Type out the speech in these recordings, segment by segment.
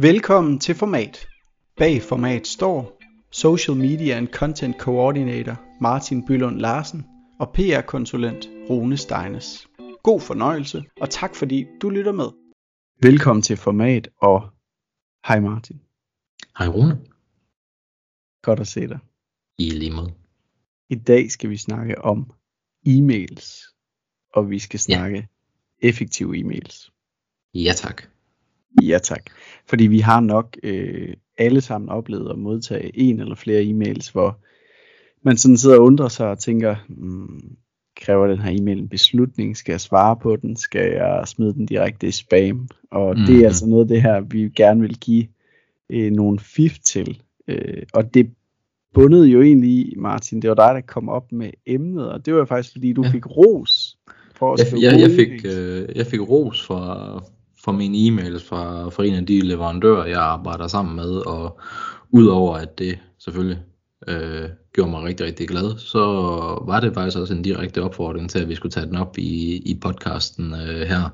Velkommen til Format. Bag Format står Social Media and Content Coordinator Martin Bylund Larsen og PR-konsulent Rune Steines. God fornøjelse, og tak fordi du lytter med. Velkommen til Format, og hej Martin. Hej Rune. Godt at se dig. I lige måde. I dag skal vi snakke om e-mails, og vi skal snakke ja. effektive e-mails. Ja tak. Ja tak. Fordi vi har nok øh, alle sammen oplevet at modtage en eller flere e-mails, hvor man sådan sidder og undrer sig og tænker, hmm, kræver den her e-mail en beslutning? Skal jeg svare på den? Skal jeg smide den direkte i spam? Og mm-hmm. det er mhm. altså noget af det her, vi gerne vil give øh, nogle fif til. Øh, og det bundede jo egentlig i, Martin, det var dig, der kom op med emnet, og det var faktisk fordi, du ja. fik ros for at jeg, jeg, jeg, fik, øh, jeg fik ros fra, fra mine e-mails fra, fra en af de leverandører, jeg arbejder sammen med, og udover at det selvfølgelig øh, gjorde mig rigtig, rigtig glad, så var det faktisk også en direkte opfordring til, at vi skulle tage den op i, i podcasten øh, her.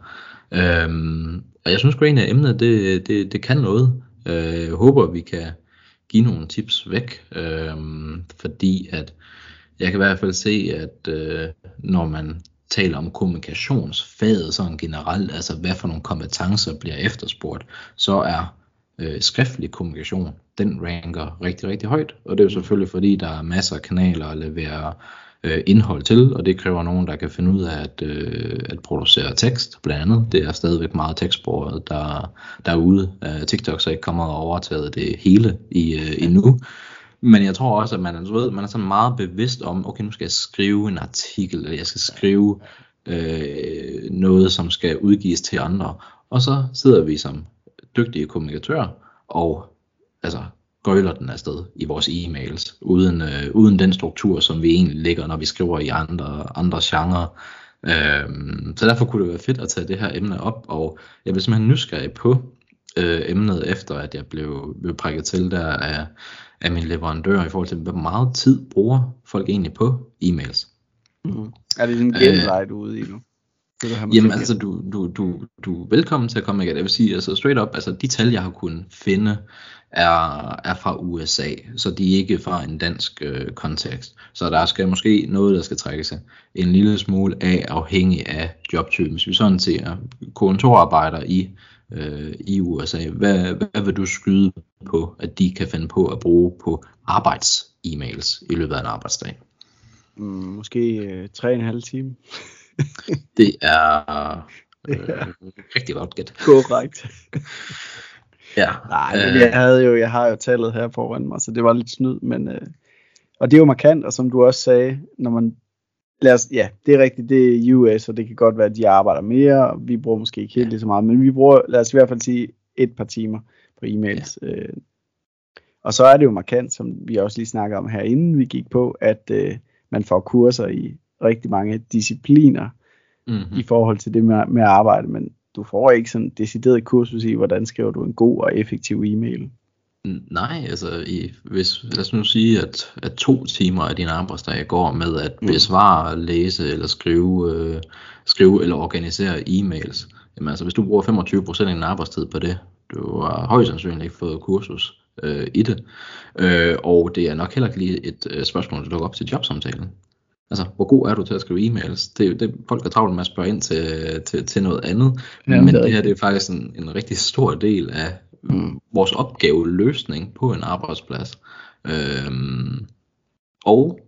Øhm, og jeg synes egentlig, at emnet det, det, det kan noget. Øh, jeg håber, vi kan give nogle tips væk, øh, fordi at jeg kan i hvert fald se, at øh, når man taler om kommunikationsfaget sådan generelt, altså hvad for nogle kompetencer bliver efterspurgt, så er øh, skriftlig kommunikation, den ranker rigtig, rigtig højt. Og det er jo selvfølgelig fordi, der er masser af kanaler at levere øh, indhold til, og det kræver nogen, der kan finde ud af at, øh, at producere tekst, blandt andet. Det er stadigvæk meget tekstbordet, der, der er ude. Øh, TikTok så ikke kommet og overtaget det hele i, øh, endnu. Men jeg tror også, at man, du ved, man er så meget bevidst om, okay, nu skal jeg skrive en artikel, eller jeg skal skrive øh, noget, som skal udgives til andre. Og så sidder vi som dygtige kommunikatører og altså gøjler den afsted i vores e-mails, uden, øh, uden den struktur, som vi egentlig ligger, når vi skriver i andre, andre genrer. Øhm, så derfor kunne det være fedt at tage det her emne op, og jeg blev simpelthen nysgerrig på øh, emnet, efter at jeg blev, blev prikket til der af, af min leverandør, i forhold til, hvor meget tid bruger folk egentlig på e-mails. Mm. Er det en genvej, du er ude i nu? Det, Jamen altså, du, du, du, du er velkommen til at komme det. Jeg vil sige, altså straight up, altså de tal, jeg har kunnet finde, er, er fra USA, så de er ikke fra en dansk øh, kontekst. Så der skal måske noget, der skal trække sig en lille smule af, afhængig af jobtypen. Hvis vi sådan ser kontorarbejder i, øh, i USA, hvad, hvad vil du skyde på, at de kan finde på at bruge på arbejds-e-mails i løbet af en arbejdsdag? Mm, måske øh, tre og en halv time. det er øh, ja. rigtig godt gæt. Korrekt. ja. Nej, øh, jeg havde jo, jeg har jo tallet her foran mig, så det var lidt snyd, men øh, og det er jo markant, og som du også sagde, når man lad os, ja, det er rigtigt, det er US, og det kan godt være, at de arbejder mere, og vi bruger måske ikke helt lige så meget, men vi bruger, lad os i hvert fald sige, et par timer på e-mails. Ja. Øh, og så er det jo markant, som vi også lige snakker om her, inden vi gik på, at øh, man får kurser i rigtig mange discipliner mm-hmm. i forhold til det med, med at arbejde, men du får ikke sådan decideret kursus i, hvordan skriver du en god og effektiv e-mail. Nej, altså i, hvis, lad os nu sige, at, at to timer af din arbejdsdag går med at mm. besvare, læse eller skrive, øh, skrive eller organisere e-mails. Jamen altså, hvis du bruger 25% af din arbejdstid på det, du har højst sandsynligt ikke fået kursus øh, i det. Øh, og det er nok heller ikke lige et øh, spørgsmål, der dukker op til jobsamtalen. Altså, hvor god er du til at skrive e-mails? Det, det, folk er travlt med at spørge ind til, til, til noget andet, ja, men det, det her det er faktisk en, en rigtig stor del af øh, vores opgaveløsning på en arbejdsplads. Øh, og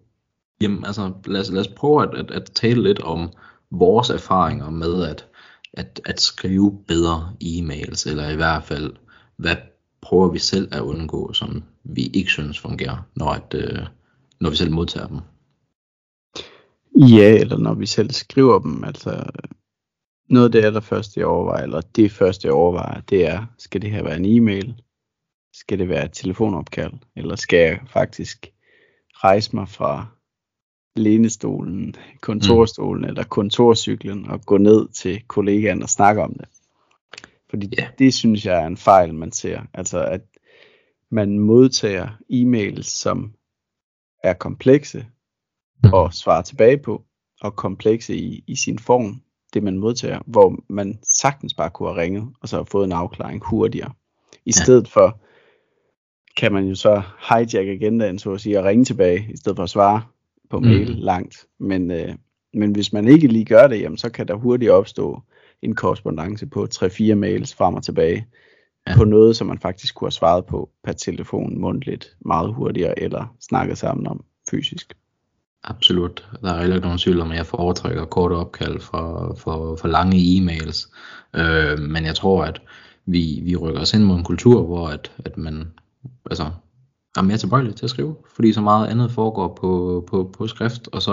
jamen, altså, lad, os, lad os prøve at, at, at tale lidt om vores erfaringer med at, at, at skrive bedre e-mails, eller i hvert fald, hvad prøver vi selv at undgå, som vi ikke synes fungerer, når, at, øh, når vi selv modtager dem. Ja, eller når vi selv skriver dem. Altså, noget af det allerførste, jeg overvejer, eller det første, jeg overvejer, det er, skal det her være en e-mail? Skal det være et telefonopkald? Eller skal jeg faktisk rejse mig fra lænestolen, kontorstolen mm. eller kontorcyklen og gå ned til kollegaen og snakke om det? Fordi yeah. det synes jeg er en fejl, man ser. Altså at man modtager e-mails, som er komplekse, at svare tilbage på, og komplekse i, i sin form, det man modtager, hvor man sagtens bare kunne have ringet, og så have fået en afklaring hurtigere. I ja. stedet for, kan man jo så hijack agendaen, så at sige, og ringe tilbage, i stedet for at svare på mail mm. langt. Men, øh, men hvis man ikke lige gør det, jamen, så kan der hurtigt opstå en korrespondence på 3-4 mails frem og tilbage, ja. på noget, som man faktisk kunne have svaret på per telefon mundtligt meget hurtigere, eller snakket sammen om fysisk. Absolut. Der er heller ikke nogen tvivl om, at jeg foretrækker korte opkald for, for, for lange e-mails. Øh, men jeg tror, at vi, vi rykker os ind mod en kultur, hvor at, at man altså, er mere tilbøjelig til at skrive, fordi så meget andet foregår på, på, på skrift, og så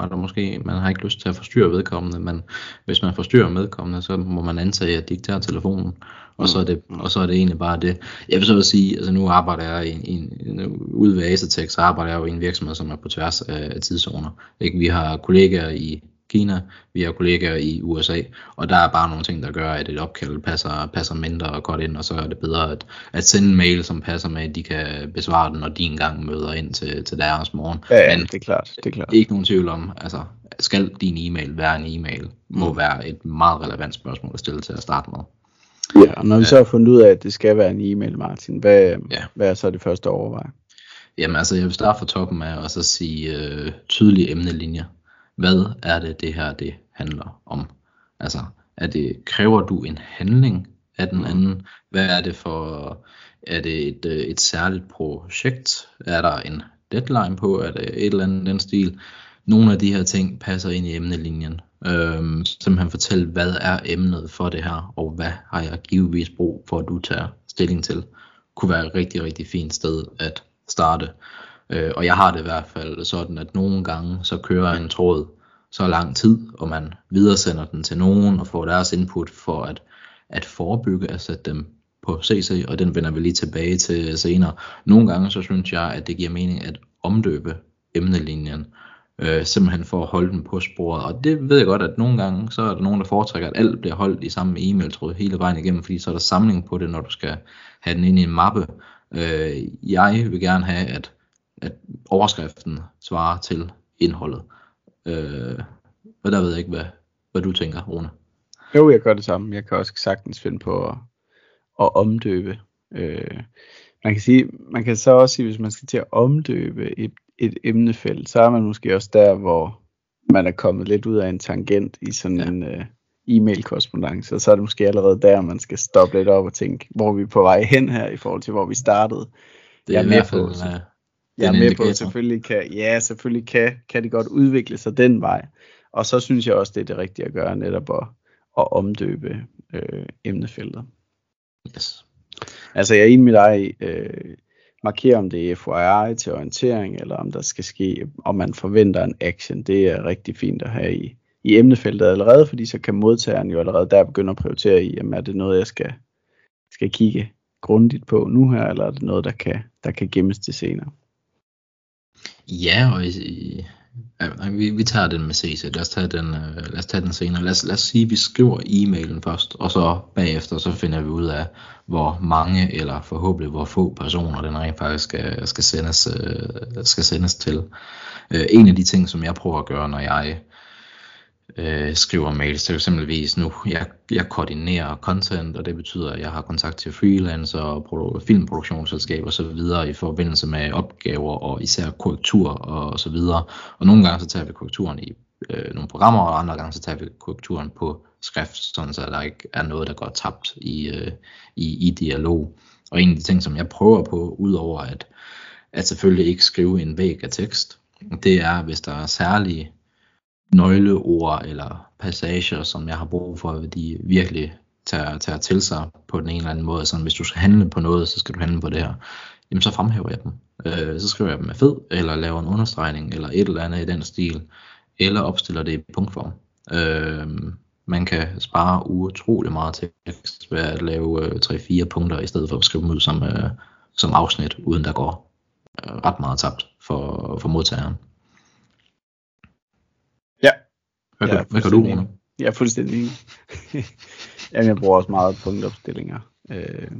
er der måske, man har ikke lyst til at forstyrre vedkommende, men hvis man forstyrrer medkommende, så må man antage, at tager telefonen, og så er det, og så er det egentlig bare det. Jeg vil så sige, altså nu arbejder jeg i, i ude ved Acertech, så arbejder jeg jo i en virksomhed, som er på tværs af tidszoner. Ikke? Vi har kollegaer i Kina, vi har kollegaer i USA, og der er bare nogle ting, der gør, at et opkald passer, passer mindre godt ind, og så er det bedre at, at sende en mail, som passer med, at de kan besvare den, når de engang møder ind til, til deres morgen. Ja, ja Men det er klart. Det er klart. Ikke nogen tvivl om, altså, skal din e-mail være en e-mail, må mm. være et meget relevant spørgsmål at stille til at starte med. Ja, og når vi så har fundet ud af, at det skal være en e-mail, Martin, hvad, ja. hvad er så det første overvej? Jamen altså, jeg vil starte fra toppen af, og så sige øh, tydelige emnelinjer hvad er det, det her det handler om? Altså, er det, kræver du en handling af den anden? Hvad er det for, er det et, øh, et særligt projekt? Er der en deadline på? Er det et eller andet den stil? Nogle af de her ting passer ind i emnelinjen. Øhm, simpelthen fortælle, hvad er emnet for det her, og hvad har jeg givetvis brug for, at du tager stilling til. Kunne være et rigtig, rigtig fint sted at starte. Øh, og jeg har det i hvert fald sådan, at nogle gange så kører en tråd så lang tid, og man videresender den til nogen og får deres input for at, at forebygge at sætte dem på CC, og den vender vi lige tilbage til senere. Nogle gange så synes jeg, at det giver mening at omdøbe emnelinjen, øh, simpelthen for at holde den på sporet. Og det ved jeg godt, at nogle gange, så er der nogen, der foretrækker, at alt bliver holdt i samme e-mail-tråd hele vejen igennem, fordi så er der samling på det, når du skal have den ind i en mappe. Øh, jeg vil gerne have, at at overskriften svarer til indholdet. Øh, og der ved jeg ikke, hvad, hvad du tænker, Rune. Jo, jeg gør det samme. Jeg kan også sagtens finde på at, at omdøbe. Øh, man kan sige, man kan så også sige, hvis man skal til at omdøbe et, et emnefelt, så er man måske også der, hvor man er kommet lidt ud af en tangent i sådan ja. en uh, e-mail korrespondance, så er det måske allerede der, man skal stoppe lidt op og tænke, hvor er vi på vej hen her i forhold til, hvor vi startede. Det er, jeg er i hvert fald, på, så jeg er med på, at selvfølgelig kan, ja, selvfølgelig kan, kan det godt udvikle sig den vej. Og så synes jeg også, det er det rigtige at gøre, netop at, at omdøbe øh, emnefeltet. Yes. Altså jeg er enig med dig øh, markere om det er FYI til orientering, eller om der skal ske, om man forventer en action. Det er rigtig fint at have i, i emnefeltet allerede, fordi så kan modtageren jo allerede der begynde at prioritere i, jamen er det noget, jeg skal, skal kigge grundigt på nu her, eller er det noget, der kan, der kan gemmes til senere. Ja, og i, ja, vi, vi tager den med CC. Lad os tage den, øh, lad os tage den senere. Lad os, lad os sige, at vi skriver e-mailen først, og så bagefter så finder vi ud af, hvor mange eller forhåbentlig hvor få personer den rent faktisk skal, skal, sendes, øh, skal sendes til. Øh, en af de ting, som jeg prøver at gøre, når jeg øh, skriver mails til eksempelvis nu. Jeg, jeg koordinerer content, og det betyder, at jeg har kontakt til freelancer og filmproduktionsselskaber og så videre i forbindelse med opgaver og især korrektur og så videre. Og nogle gange så tager vi korrekturen i øh, nogle programmer, og andre gange så tager vi korrekturen på skrift, sådan så der ikke er noget, der går tabt i, øh, i, i dialog. Og en af de ting, som jeg prøver på, udover at, at selvfølgelig ikke skrive en væg af tekst, det er, hvis der er særlige nøgleord eller passager, som jeg har brug for, at de virkelig tager, tager til sig på den ene eller anden måde. Så hvis du skal handle på noget, så skal du handle på det her. Jamen så fremhæver jeg dem. Øh, så skriver jeg dem med fed, eller laver en understregning, eller et eller andet i den stil, eller opstiller det i punktform. Øh, man kan spare utrolig meget tekst ved at lave øh, 3-4 punkter, i stedet for at skrive dem ud som, øh, som afsnit, uden der går øh, ret meget tabt for, for modtageren. Hvad, jeg hvad kan du, Rune? Jeg er fuldstændig enig. Jamen, jeg bruger også meget punktopstillinger. Øh,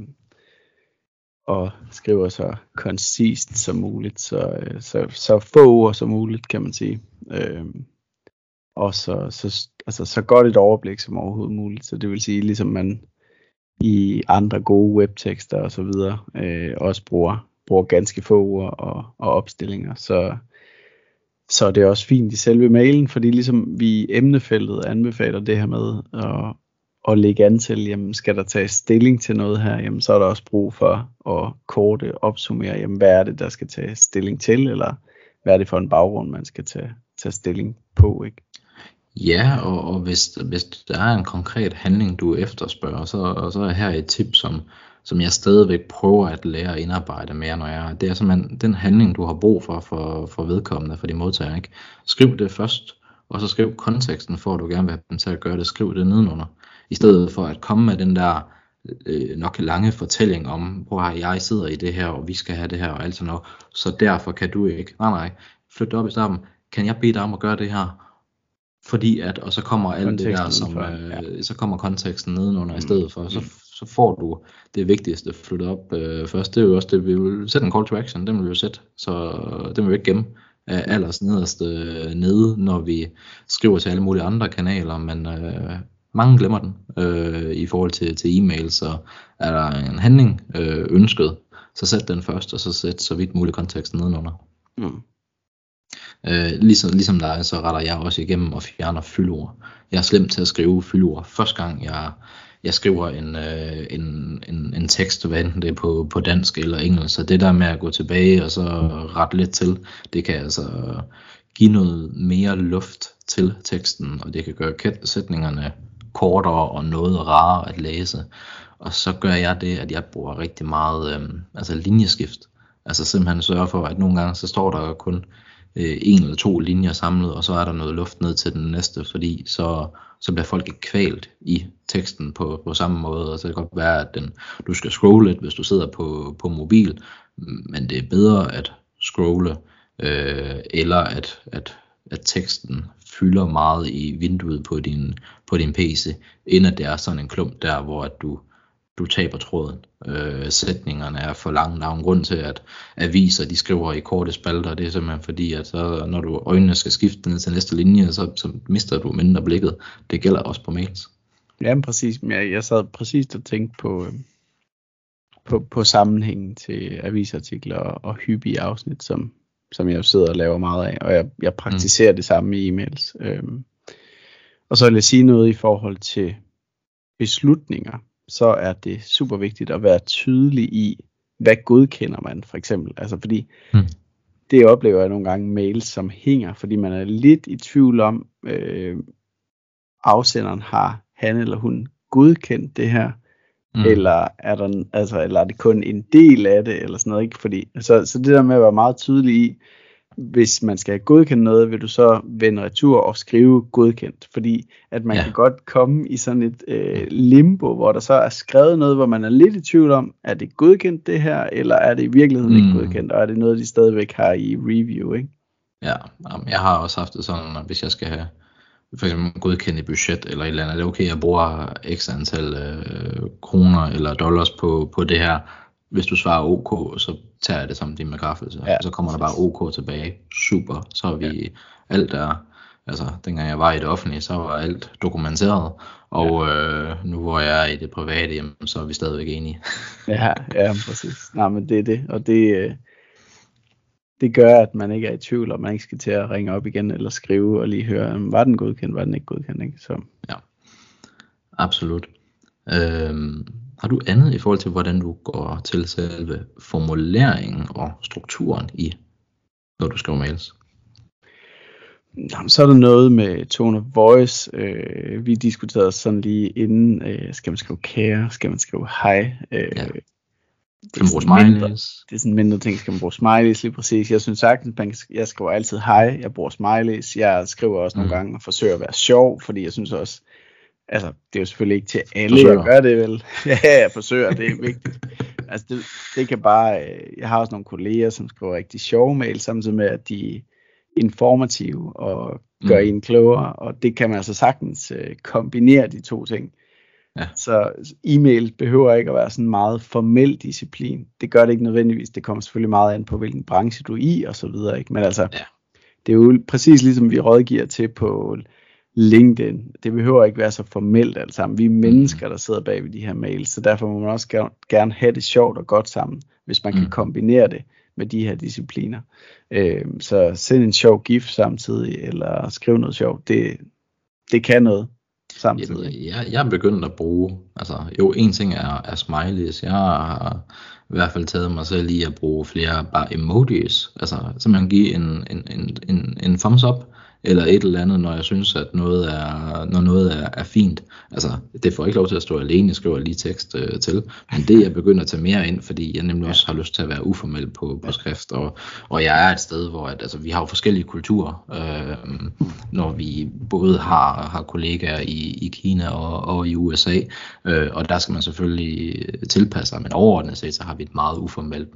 og skriver så koncist som muligt, så, øh, så, så få ord som muligt, kan man sige. Øh, og så, så, altså, så godt et overblik som overhovedet muligt. Så det vil sige, ligesom man, i andre gode webtekster og så videre, øh, også bruger, bruger ganske få ord og, og opstillinger. Så, så det er også fint i selve mailen, fordi ligesom vi i emnefeltet anbefaler det her med at, at lægge an til, jamen skal der tages stilling til noget her, jamen så er der også brug for at korte opsummere, jamen hvad er det, der skal tages stilling til, eller hvad er det for en baggrund, man skal tage, tage stilling på, ikke? Ja, og, og hvis, hvis der er en konkret handling, du efterspørger, så, og så er her et tip, som, som jeg stadigvæk prøver at lære at indarbejde mere, når jeg Det er simpelthen den handling, du har brug for for, for vedkommende, for de modtagere. Ikke? Skriv det først, og så skriv konteksten for, at du gerne vil have dem til at gøre det. Skriv det nedenunder. I stedet for at komme med den der øh, nok lange fortælling om, hvor jeg sidder i det her, og vi skal have det her, og alt sådan noget. Så derfor kan du ikke. Nej, nej. Flyt op i starten. Kan jeg bede dig om at gøre det her? Fordi at, og så kommer alt det der, som, øh, ja. så kommer konteksten nedenunder mm. i stedet for, så, mm. Så får du det vigtigste flyttet op øh, først. Det er jo også det, vi vil sætte en call to action, den vil vi jo sætte, så den vil vi ikke gemme af allers nederste øh, nede, når vi skriver til alle mulige andre kanaler, men øh, mange glemmer den øh, i forhold til, til e-mail, så er der en handling øh, ønsket, så sæt den først, og så sæt så vidt muligt konteksten nedenunder. Mm. Øh, ligesom, ligesom dig, så retter jeg også igennem og fjerner fyldord. Jeg er slem til at skrive fyldord. Første gang jeg, jeg skriver en, øh, en, en, en tekst, hvad enten det er på, på dansk eller engelsk, så det der med at gå tilbage og så rette lidt til, det kan altså give noget mere luft til teksten, og det kan gøre sætningerne kortere og noget rarere at læse. Og så gør jeg det, at jeg bruger rigtig meget øh, altså linjeskift. Altså simpelthen sørge for, at nogle gange så står der kun øh, en eller to linjer samlet, og så er der noget luft ned til den næste, fordi så, så bliver folk ikke kvalt i teksten på, på samme måde, og så kan det godt være, at den, du skal scrolle lidt, hvis du sidder på, på mobil, men det er bedre at scrolle, øh, eller at, at, at teksten fylder meget i vinduet på din, på din PC, end at det er sådan en klump der, hvor at du, du taber tråden. Øh, sætningerne er for lange. Der er en grund til, at aviser de skriver i korte spalter. Det er simpelthen fordi, at så, når du øjnene skal skifte ned til næste linje, så, så mister du mindre blikket. Det gælder også på mails. Ja, præcis. Jeg, jeg sad præcis og tænkte på, øh, på, på sammenhængen til avisartikler og, og hyppige afsnit, som, som jeg sidder og laver meget af. Og jeg, jeg praktiserer mm. det samme i e-mails. Øhm, og så vil jeg sige noget i forhold til beslutninger så er det super vigtigt at være tydelig i, hvad godkender man for eksempel. Altså fordi mm. det oplever jeg nogle gange mails, som hænger, fordi man er lidt i tvivl om, øh, afsenderen har han eller hun godkendt det her, mm. eller er der altså eller er det kun en del af det eller sådan noget ikke fordi så så det der med at være meget tydelig i hvis man skal godkende noget, vil du så vende retur og skrive godkendt. Fordi at man ja. kan godt komme i sådan et øh, limbo, hvor der så er skrevet noget, hvor man er lidt i tvivl om, er det godkendt det her, eller er det i virkeligheden mm. ikke godkendt, og er det noget, de stadigvæk har i review, ikke? Ja, jeg har også haft det sådan, at hvis jeg skal have for eksempel godkendt i budget eller et eller andet, er det okay, at jeg bruger x antal øh, kroner eller dollars på, på det her, hvis du svarer OK, så tager jeg det som din bekræftelse. Ja. Så kommer der bare OK tilbage. Super. Så er vi ja. alt der. Altså, dengang jeg var i det offentlige, så var alt dokumenteret. Og ja. øh, nu hvor jeg er i det private, jamen, så er vi stadigvæk enige. ja, ja, præcis. Nej, men det er det. Og det, øh, det gør, at man ikke er i tvivl, og man ikke skal til at ringe op igen, eller skrive og lige høre, var den godkendt, var den ikke godkendt. Ikke? Så. Ja, absolut. Øhm, har du andet i forhold til, hvordan du går til selve formuleringen og strukturen i, når du skriver mails? Jamen, så er der noget med tone of voice. Øh, vi diskuterede sådan lige inden, øh, skal man skrive kære, skal man skrive hej? Øh, ja. Skal man bruge smileys? det er sådan mindre ting, skal man bruge smileys lige præcis. Jeg synes sagtens, man, jeg skriver altid hej, jeg bruger smileys. Jeg skriver også mm. nogle gange og forsøger at være sjov, fordi jeg synes også, altså, det er jo selvfølgelig ikke til alle forsøger. at gøre det, vel? ja, jeg forsøger, det er vigtigt. altså, det, det kan bare, øh, jeg har også nogle kolleger, som skriver rigtig sjove mail, samtidig med, at de er informative og gør mm. en klogere, og det kan man altså sagtens uh, kombinere de to ting. Ja. Så e-mail behøver ikke at være sådan meget formel disciplin. Det gør det ikke nødvendigvis. Det kommer selvfølgelig meget an på, hvilken branche du er i og så videre. Ikke? Men altså, ja. det er jo præcis ligesom vi rådgiver til på LinkedIn. Det behøver ikke være så formelt alt sammen. Vi er mennesker, der sidder bag ved de her mails, så derfor må man også gerne have det sjovt og godt sammen, hvis man kan kombinere det med de her discipliner. Øh, så send en sjov gif samtidig, eller skriv noget sjovt. Det, det kan noget samtidig. Jamen, jeg, jeg er begyndt at bruge, altså jo, en ting er, er smileys. Jeg har i hvert fald taget mig selv i at bruge flere bare emojis. Altså simpelthen give en, en, en, en, en thumbs up, eller et eller andet, når jeg synes, at noget er, når noget er, er fint. Altså, det får ikke lov til at stå alene, jeg skriver lige tekst øh, til, men det jeg begynder at tage mere ind, fordi jeg nemlig også har lyst til at være uformel på, på skrift, og, og jeg er et sted, hvor at, altså, vi har jo forskellige kulturer, øh, når vi både har, har kollegaer i, i Kina og, og i USA, øh, og der skal man selvfølgelig tilpasse sig, men overordnet set, så har vi et meget uformelt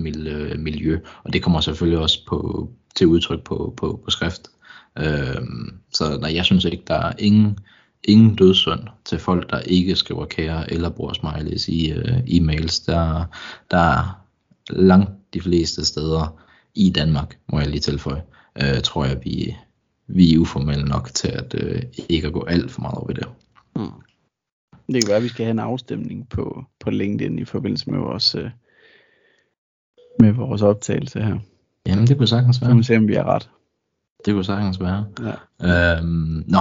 miljø, og det kommer selvfølgelig også på, til udtryk på, på, på skrift. Øh, så nej, jeg synes ikke, der er ingen, ingen dødssynd til folk, der ikke skriver kære eller bruger smileys i uh, e-mails. Der, der er langt de fleste steder i Danmark, må jeg lige tilføje, uh, tror jeg, vi, vi er uformelle nok til at uh, ikke at gå alt for meget over i det. Mm. Det kan være, at vi skal have en afstemning på, på LinkedIn i forbindelse med vores, uh, med vores optagelse her. Jamen, det kunne sagtens være. Så vi se, om vi er ret. Det kunne sagtens være. Ja. Øhm, nå,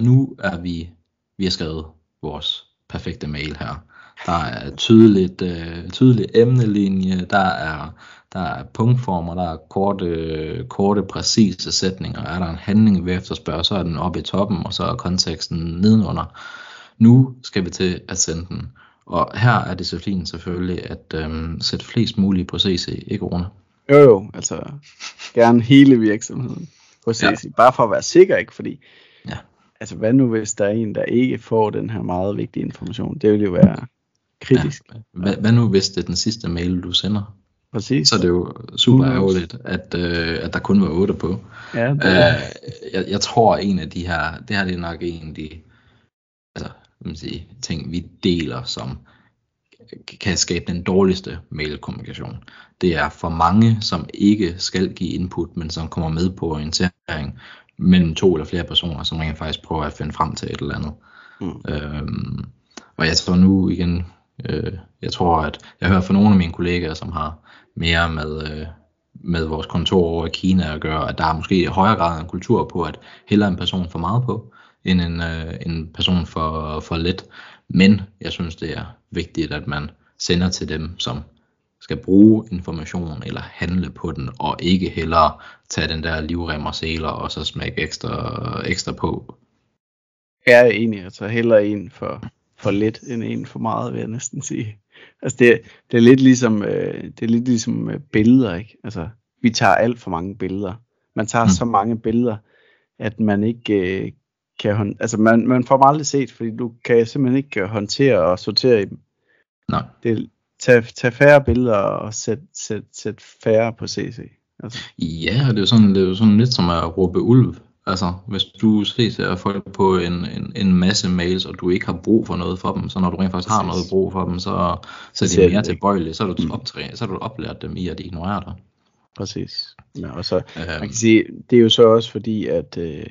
nu er vi, vi har skrevet vores perfekte mail her. Der er tydeligt, øh, tydelig emnelinje, der er, der er punktformer, der er korte, korte, præcise sætninger. Er der en handling, vi efterspørger, så er den oppe i toppen, og så er konteksten nedenunder. Nu skal vi til at sende den. Og her er disciplinen selvfølgelig at øhm, sætte flest muligt på CC, ikke Rune? Jo jo, altså gerne hele virksomheden CC, ja. bare for at være sikker, ikke? Fordi, ja. altså hvad nu hvis der er en, der ikke får den her meget vigtige information? Det vil jo være kritisk. Ja. Hvad, hvad nu hvis det er den sidste mail, du sender? Præcis. Så er det jo super ærgerligt, at, øh, at der kun var otte på. Ja, det er... øh, jeg, jeg tror en af de her, det her det er nok en af de altså, man sige, ting, vi deler, som kan skabe den dårligste mailkommunikation. Det er for mange, som ikke skal give input, men som kommer med på orientering mellem to eller flere personer, som rent faktisk prøver at finde frem til et eller andet. Mm. Øhm, og jeg tror nu igen, øh, jeg tror at jeg hører fra nogle af mine kollegaer, som har mere med, øh, med vores kontor over i Kina at gøre, at der er måske i højere grad en kultur på, at hellere en person for meget på, end en, øh, en person for, for let. Men jeg synes, det er vigtigt, at man sender til dem, som skal bruge information eller handle på den, og ikke heller tage den der livrem og seler og så smække ekstra, ekstra på. Jeg er enig, altså heller en for, for lidt end en for meget, vil jeg næsten sige. Altså det, det er lidt ligesom, øh, det er lidt ligesom øh, billeder, ikke? Altså vi tager alt for mange billeder. Man tager mm. så mange billeder, at man ikke øh, kan, altså man, man får dem aldrig set, fordi du kan simpelthen ikke håndtere og sortere i dem. Nej. Det, tag, tag færre billeder og sæt, sæt, sæt færre på CC. Altså. Ja, det er, jo sådan, det er jo sådan lidt som at råbe ulv. Altså, hvis du ser folk på en, en, en masse mails, og du ikke har brug for noget for dem, så når du rent faktisk har noget brug for dem, så, så er de mere tilbøjelige, så er du, mm. optræ, så er du oplært dem i at ignorere dig. Præcis. Ja, og så, øhm. man kan sige, det er jo så også fordi, at, øh,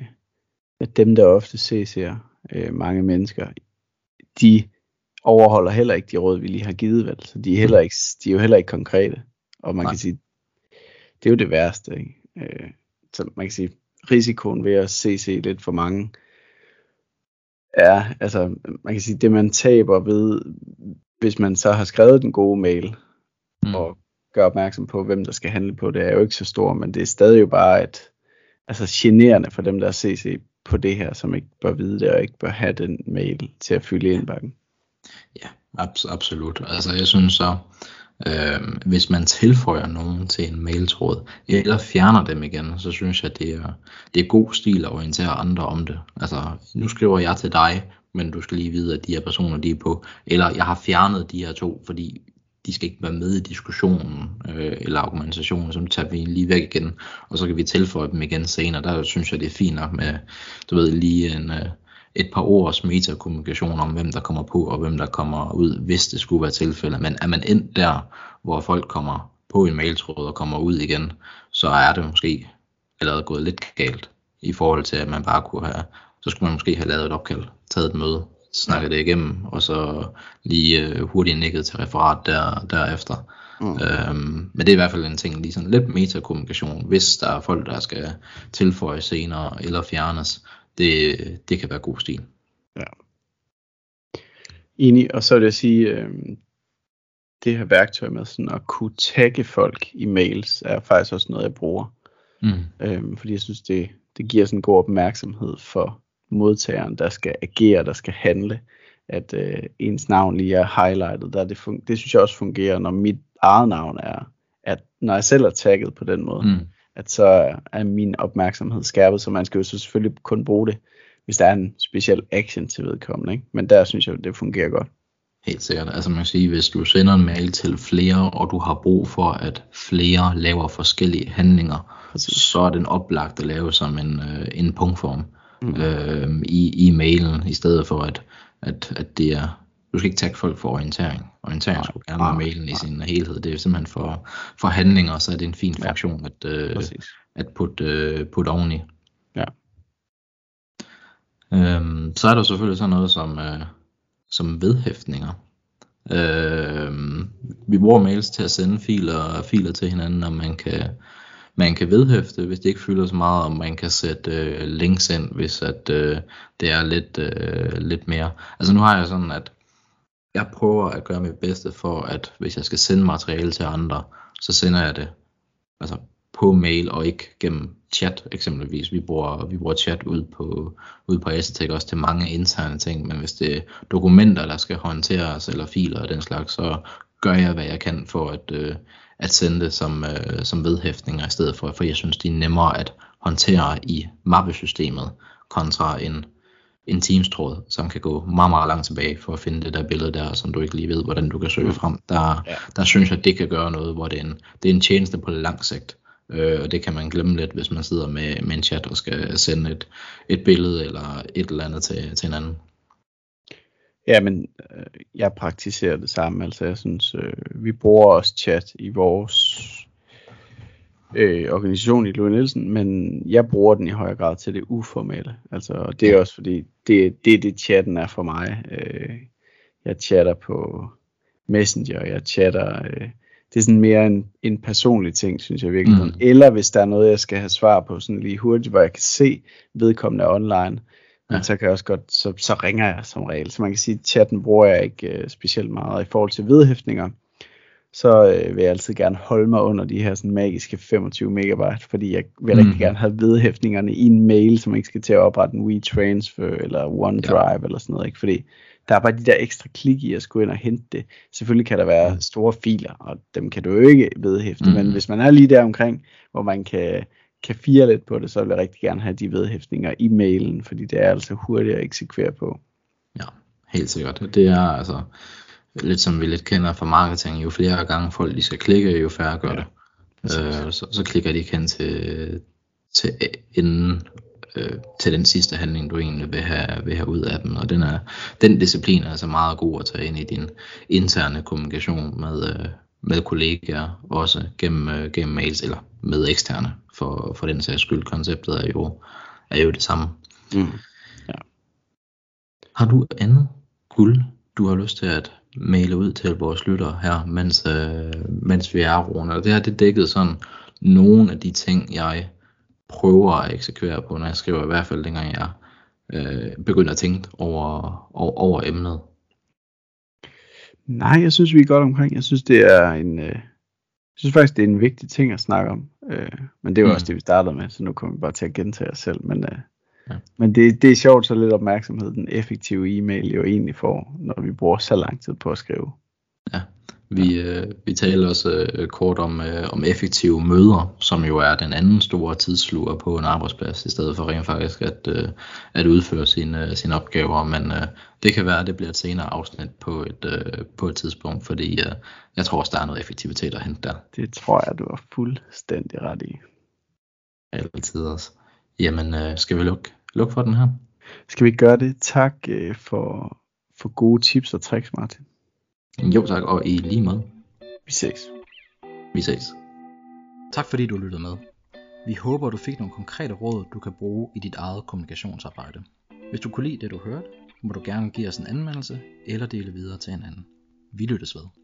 at dem, der ofte ser øh, mange mennesker, de overholder heller ikke de råd, vi lige har givet, vel? Så de er, heller ikke, de er jo heller ikke konkrete. Og man Nej. kan sige, det er jo det værste, ikke? Øh, så man kan sige, risikoen ved at se se lidt for mange, er, altså, man kan sige, det man taber ved, hvis man så har skrevet den gode mail, mm. og gør opmærksom på, hvem der skal handle på det, er jo ikke så stor, men det er stadig jo bare et, altså generende for dem, der er CC på det her, som ikke bør vide det, og ikke bør have den mail til at fylde indbakken. Ja, abs- absolut. Altså jeg synes så, øh, hvis man tilføjer nogen til en mailtråd, eller fjerner dem igen, så synes jeg, det er, det er god stil at orientere andre om det. Altså, nu skriver jeg til dig, men du skal lige vide, at de her personer, de er på. Eller jeg har fjernet de her to, fordi de skal ikke være med i diskussionen øh, eller argumentationen, så tager vi lige væk igen, og så kan vi tilføje dem igen senere. Der synes jeg, det er fint nok med, du ved, lige en, øh, et par års metakommunikation om, hvem der kommer på og hvem der kommer ud, hvis det skulle være tilfældet. Men er man endt der, hvor folk kommer på en mailtråd og kommer ud igen, så er det måske allerede gået lidt galt i forhold til, at man bare kunne have så skulle man måske have lavet et opkald, taget et møde, snakket det igennem, og så lige øh, hurtigt nikket til referat der, derefter. Mm. Øhm, men det er i hvert fald en ting, lige sådan lidt metakommunikation, hvis der er folk, der skal tilføje senere eller fjernes. Det, det kan være god stil. Ja. Enig, og så vil jeg sige, øh, det her værktøj med sådan at kunne tagge folk i mails, er faktisk også noget, jeg bruger. Mm. Øhm, fordi jeg synes, det, det giver sådan en god opmærksomhed for modtageren, der skal agere, der skal handle, at øh, ens navn lige er highlightet. Der det, fun- det synes jeg også fungerer, når mit eget navn er, at når jeg selv er tagget på den måde, mm. At så er min opmærksomhed skærpet, så man skal jo så selvfølgelig kun bruge det, hvis der er en speciel action til vedkommende. Ikke? Men der synes jeg, det fungerer godt. Helt sikkert. Altså man kan sige, hvis du sender en mail til flere, og du har brug for, at flere laver forskellige handlinger, Præcis. så er den oplagt at lave som en, øh, en punktform mm. øh, i, i mailen, i stedet for at, at, at det er, du skal ikke tage folk for orientering. Orientering skulle gerne være mailen i sin helhed. Det er simpelthen for, for handlinger, så er det en fin funktion at, øh, at putte, øh, putte oveni. Ja. Øhm, så er der selvfølgelig sådan noget som, øh, som vedhæftninger. Øh, vi bruger mails til at sende filer, filer til hinanden, og man kan, man kan vedhæfte, hvis det ikke fylder så meget, og man kan sætte øh, links ind, hvis at, øh, det er lidt, øh, lidt mere. Altså nu har jeg sådan, at jeg prøver at gøre mit bedste for, at hvis jeg skal sende materiale til andre, så sender jeg det altså på mail og ikke gennem chat eksempelvis. Vi bruger, vi bruger chat ud på, ud på Asetek også til mange interne ting, men hvis det er dokumenter, der skal håndteres, eller filer og den slags, så gør jeg, hvad jeg kan for at, øh, at sende det som, øh, som vedhæftninger i stedet for, for jeg synes, de er nemmere at håndtere i mappesystemet kontra en, en Teams-tråd, som kan gå meget, meget langt tilbage for at finde det der billede der, som du ikke lige ved, hvordan du kan søge mm. frem. Der, ja. der synes jeg, at det kan gøre noget, hvor det er en, det er en tjeneste på lang sigt. Øh, og det kan man glemme lidt, hvis man sidder med, med en chat og skal sende et, et billede eller et eller andet til, til en anden. Ja, men øh, jeg praktiserer det samme. Altså jeg synes, øh, vi bruger også chat i vores øh, organisation i Louis Nielsen, men jeg bruger den i højere grad til det uformelle. Altså det er også fordi, det, det er det chatten er for mig. Øh, jeg chatter på Messenger, jeg chatter øh, det er sådan mere en, en personlig ting, synes jeg virkelig. Mm. Eller hvis der er noget, jeg skal have svar på sådan lige hurtigt, hvor jeg kan se vedkommende online, ja. så kan jeg også godt, så, så ringer jeg som regel. Så man kan sige, at chatten bruger jeg ikke uh, specielt meget. I forhold til vedhæftninger, så uh, vil jeg altid gerne holde mig under de her sådan magiske 25 megabyte, fordi jeg vil mm. rigtig gerne have vedhæftningerne i en mail, man ikke skal til at oprette en WeTransfer eller OneDrive ja. eller sådan noget. Ikke? Fordi der er bare de der ekstra klik i at skulle ind og hente det. Selvfølgelig kan der være store filer, og dem kan du jo ikke vedhæfte, mm. men hvis man er lige der omkring, hvor man kan, kan fire lidt på det, så vil jeg rigtig gerne have de vedhæftninger i mailen, fordi det er altså hurtigt at eksekvere på. Ja, helt sikkert. Det er altså lidt som vi lidt kender fra marketing, jo flere gange folk de skal klikke, jo færre gør det. Øh, så, så klikker de ikke hen til, til enden øh, til den sidste handling, du egentlig vil have, vil have ud af dem. Og den, er, den disciplin er altså meget god at tage ind i din interne kommunikation med, øh, med kollegaer, også gennem, øh, gennem mails, eller med eksterne, for, for den sags skyld. Konceptet er jo, er jo det samme. Mm. Ja. Har du andet guld, du har lyst til at maile ud til vores lyttere her, mens, øh, mens vi er rundt? Og det har det dækket sådan nogle af de ting, jeg prøver at eksekvere på, når jeg skriver, i hvert fald dengang jeg øh, begynder at tænke over, over, over emnet. Nej, jeg synes, vi er godt omkring. Jeg synes, det er en, øh, jeg synes faktisk, det er en vigtig ting at snakke om. Øh, men det var mm. også det, vi startede med, så nu kommer vi bare til at gentage os selv. Men, øh, ja. men det, det er sjovt, så lidt opmærksomhed den effektive e-mail jo egentlig får, når vi bruger så lang tid på at skrive. Ja, vi, øh, vi taler også øh, kort om, øh, om effektive møder, som jo er den anden store tidssluger på en arbejdsplads, i stedet for rent faktisk at, øh, at udføre sine, sine opgaver. Men øh, det kan være, at det bliver et senere afsnit på et, øh, på et tidspunkt, fordi øh, jeg tror også, der er noget effektivitet at hente der. Det tror jeg, du har fuldstændig ret i. Altid også. Jamen, øh, skal vi lukke, lukke for den her? Skal vi gøre det? Tak øh, for, for gode tips og tricks, Martin. Jo tak, og i lige måde. Vi ses. Vi ses. Tak fordi du lyttede med. Vi håber, du fik nogle konkrete råd, du kan bruge i dit eget kommunikationsarbejde. Hvis du kunne lide det, du hørte, må du gerne give os en anmeldelse eller dele videre til en anden. Vi lyttes ved.